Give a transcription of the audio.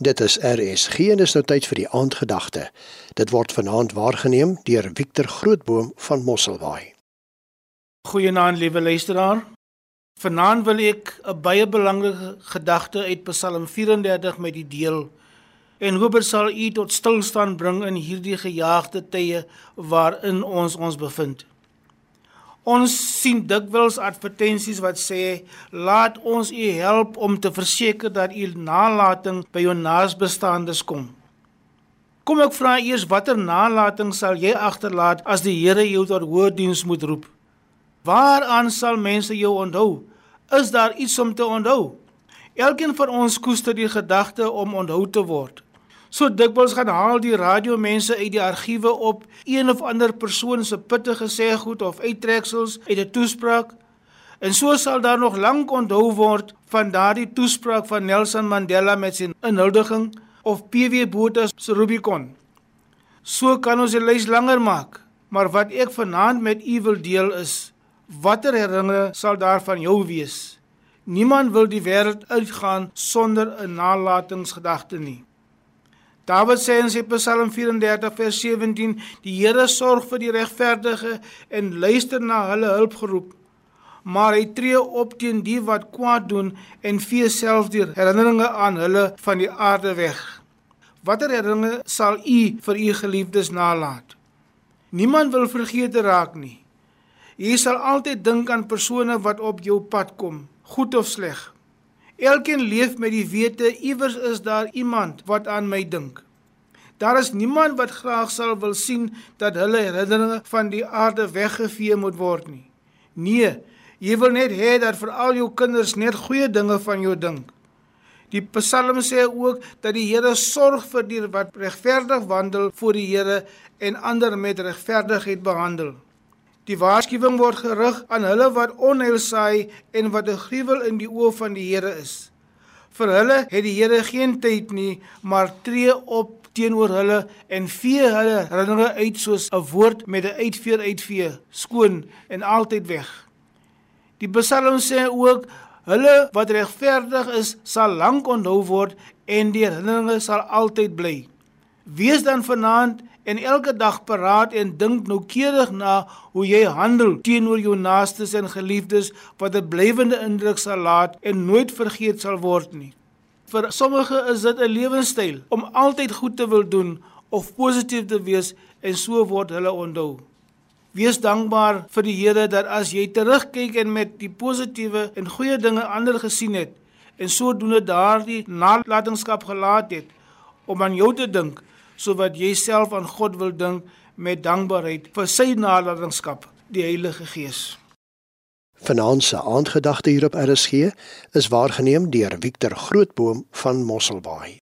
Dit is RSG en is nou tyd vir die aandgedagte. Dit word vanaand waargeneem deur Victor Grootboom van Mosselbaai. Goeienaand liewe luisteraar. Vanaand wil ek 'n baie belangrike gedagte uit Psalm 34 met u deel en hoop dit sal u tot stilstand bring in hierdie gejaagde tye waarin ons ons bevind. Ons sien dikwels advertensies wat sê laat ons u help om te verseker dat u nalatiging by jou naasbestaandes kom. Kom ek vra eers watter nalatiging sal jy agterlaat as die Here jou tot hoë diens moet roep? Waaraan sal mense jou onthou? Is daar iets om te onthou? Elkeen van ons koester die gedagte om onthou te word. So dikwels gaan haal die radiomense uit die argiewe op een of ander persoon se pittige geseggoed of uittreksels uit 'n toespraak. En so sal daar nog lank onthou word van daardie toespraak van Nelson Mandela met sy inhuldiging of PW Botha se Rubicon. So kan ons die lys langer maak, maar wat ek vanaand met u wil deel is watter herinneringe sal daar van jou wees? Niemand wil die wêreld uitgaan sonder 'n nalatingsgedagte nie. Dawid sê in sy Psalm 34 vers 17: Die Here sorg vir die regverdige en luister na hulle hulpgeroep. Maar hy tree op teen die wat kwaad doen en vee self die herinneringe aan hulle van die aarde weg. Watter herinneringe sal u vir u geliefdes nalat? Niemand wil vergeet raak nie. Jy sal altyd dink aan persone wat op jou pad kom, goed of sleg. Elkeen leef met die wete iewers is daar iemand wat aan my dink. Daar is niemand wat graag sal wil sien dat hulle herinneringe van die aarde weggevee moet word nie. Nee, jy wil net hê dat vir al jou kinders net goeie dinge van jou dink. Die Psalm sê ook dat die Here sorg vir die wat regverdig wandel voor die Here en ander met regverdigheid behandel. Die waarskuwing word gerig aan hulle wat onheil saai en wat 'n gruwel in die oë van die Here is. Vir hulle het die Here geen tyd nie, maar tree op teenoor hulle en vee hulle herinneringe uit soos 'n woord met 'n uitveer uitvee, skoon en altyd weg. Die Psalm sê ook hulle wat regverdig is, sal lank onthou word en die herinneringe sal altyd bly. Wees dan vanaand en elke dag paraat en dink noukeurig na hoe jy handel teenoor jou naastes en geliefdes wat 'n blywende indruk sal laat en nooit vergeet sal word nie. Vir sommige is dit 'n lewenstyl om altyd goed te wil doen of positief te wees en so word hulle onthou. Wees dankbaar vir die Here dat as jy terugkyk en met die positiewe en goeie dinge ander gesien het en sodoende daardie nalatenskap gelaat het om aan jou te dink sodat jy self aan God wil dink met dankbaarheid vir sy nalatenskap, die Heilige Gees. Vanaand se aandgedagte hier op RSG is waargeneem deur Victor Grootboom van Mosselbaai.